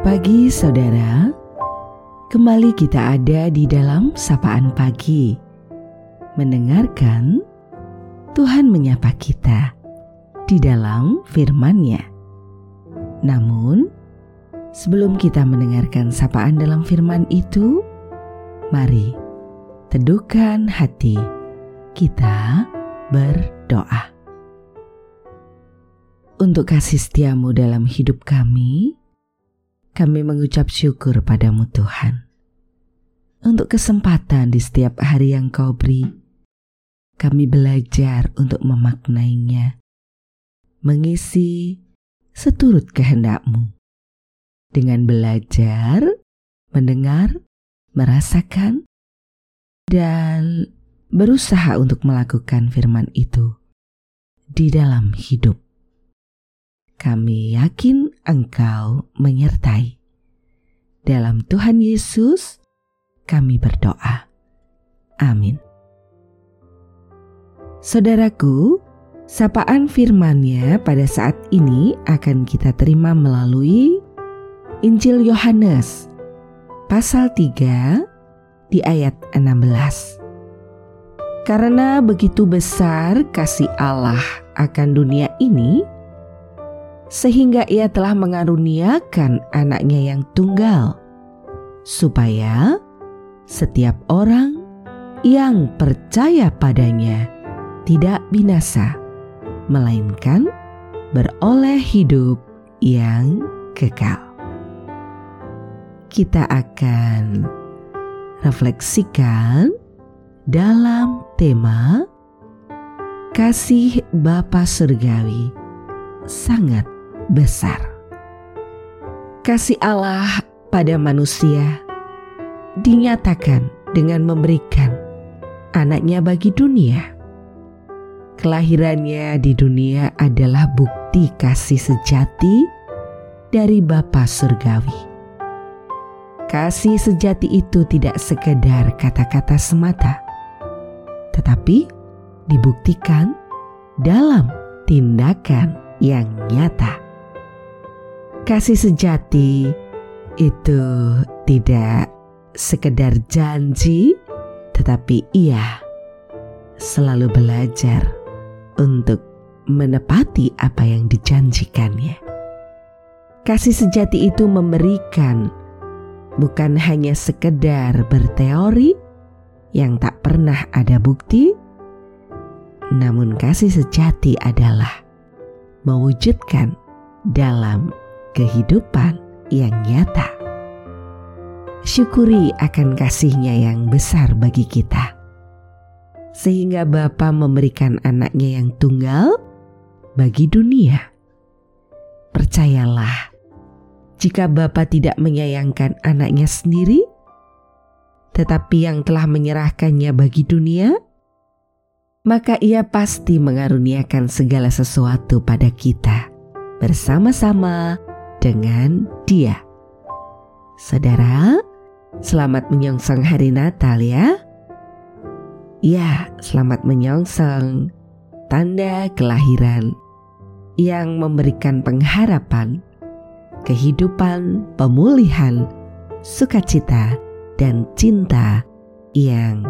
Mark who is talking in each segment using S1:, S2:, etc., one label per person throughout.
S1: pagi saudara. Kembali kita ada di dalam sapaan pagi. Mendengarkan Tuhan menyapa kita di dalam firman-Nya. Namun, sebelum kita mendengarkan sapaan dalam firman itu, mari teduhkan hati kita berdoa. Untuk kasih setiamu dalam hidup kami, kami mengucap syukur padamu Tuhan. Untuk kesempatan di setiap hari yang kau beri, kami belajar untuk memaknainya, mengisi seturut kehendakmu. Dengan belajar, mendengar, merasakan, dan berusaha untuk melakukan firman itu di dalam hidup kami yakin Engkau menyertai. Dalam Tuhan Yesus, kami berdoa. Amin. Saudaraku, sapaan firman-Nya pada saat ini akan kita terima melalui Injil Yohanes pasal 3 di ayat 16. Karena begitu besar kasih Allah akan dunia ini, sehingga ia telah mengaruniakan anaknya yang tunggal, supaya setiap orang yang percaya padanya tidak binasa, melainkan beroleh hidup yang kekal. Kita akan refleksikan dalam tema kasih Bapa Surgawi sangat besar. Kasih Allah pada manusia dinyatakan dengan memberikan anaknya bagi dunia. Kelahirannya di dunia adalah bukti kasih sejati dari Bapa Surgawi. Kasih sejati itu tidak sekedar kata-kata semata, tetapi dibuktikan dalam tindakan yang nyata. Kasih sejati itu tidak sekedar janji, tetapi ia selalu belajar untuk menepati apa yang dijanjikannya. Kasih sejati itu memberikan bukan hanya sekedar berteori yang tak pernah ada bukti, namun kasih sejati adalah mewujudkan dalam kehidupan yang nyata. Syukuri akan kasihnya yang besar bagi kita. Sehingga Bapa memberikan anaknya yang tunggal bagi dunia. Percayalah, jika Bapa tidak menyayangkan anaknya sendiri, tetapi yang telah menyerahkannya bagi dunia, maka ia pasti mengaruniakan segala sesuatu pada kita bersama-sama dengan Dia. Saudara, selamat menyongsong hari Natal ya. Ya, selamat menyongsong tanda kelahiran yang memberikan pengharapan, kehidupan, pemulihan, sukacita, dan cinta yang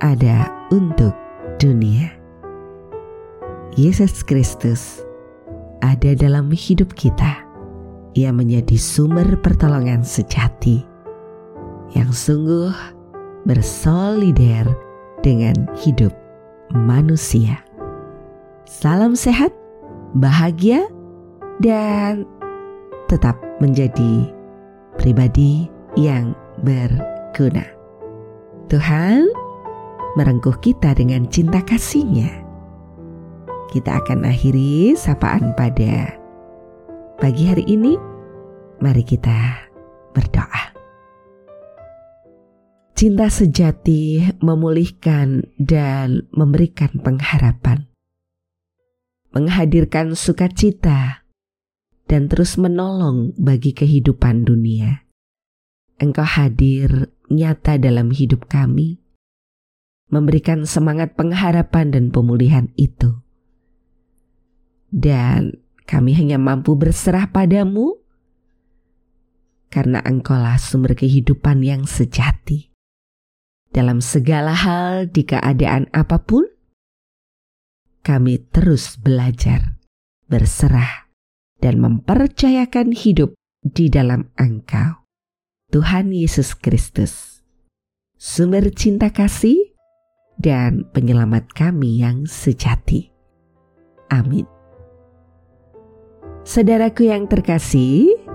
S1: ada untuk dunia. Yesus Kristus ada dalam hidup kita. Ia menjadi sumber pertolongan sejati yang sungguh bersolider dengan hidup manusia. Salam sehat, bahagia, dan tetap menjadi pribadi yang berguna. Tuhan merengkuh kita dengan cinta kasihnya kita akan akhiri sapaan pada pagi hari ini. Mari kita berdoa. Cinta sejati memulihkan dan memberikan pengharapan, menghadirkan sukacita, dan terus menolong bagi kehidupan dunia. Engkau hadir nyata dalam hidup kami, memberikan semangat pengharapan dan pemulihan itu dan kami hanya mampu berserah padamu karena Engkaulah sumber kehidupan yang sejati. Dalam segala hal, di keadaan apa pun, kami terus belajar, berserah, dan mempercayakan hidup di dalam Engkau, Tuhan Yesus Kristus, sumber cinta kasih dan penyelamat kami yang sejati. Amin. Saudaraku yang terkasih,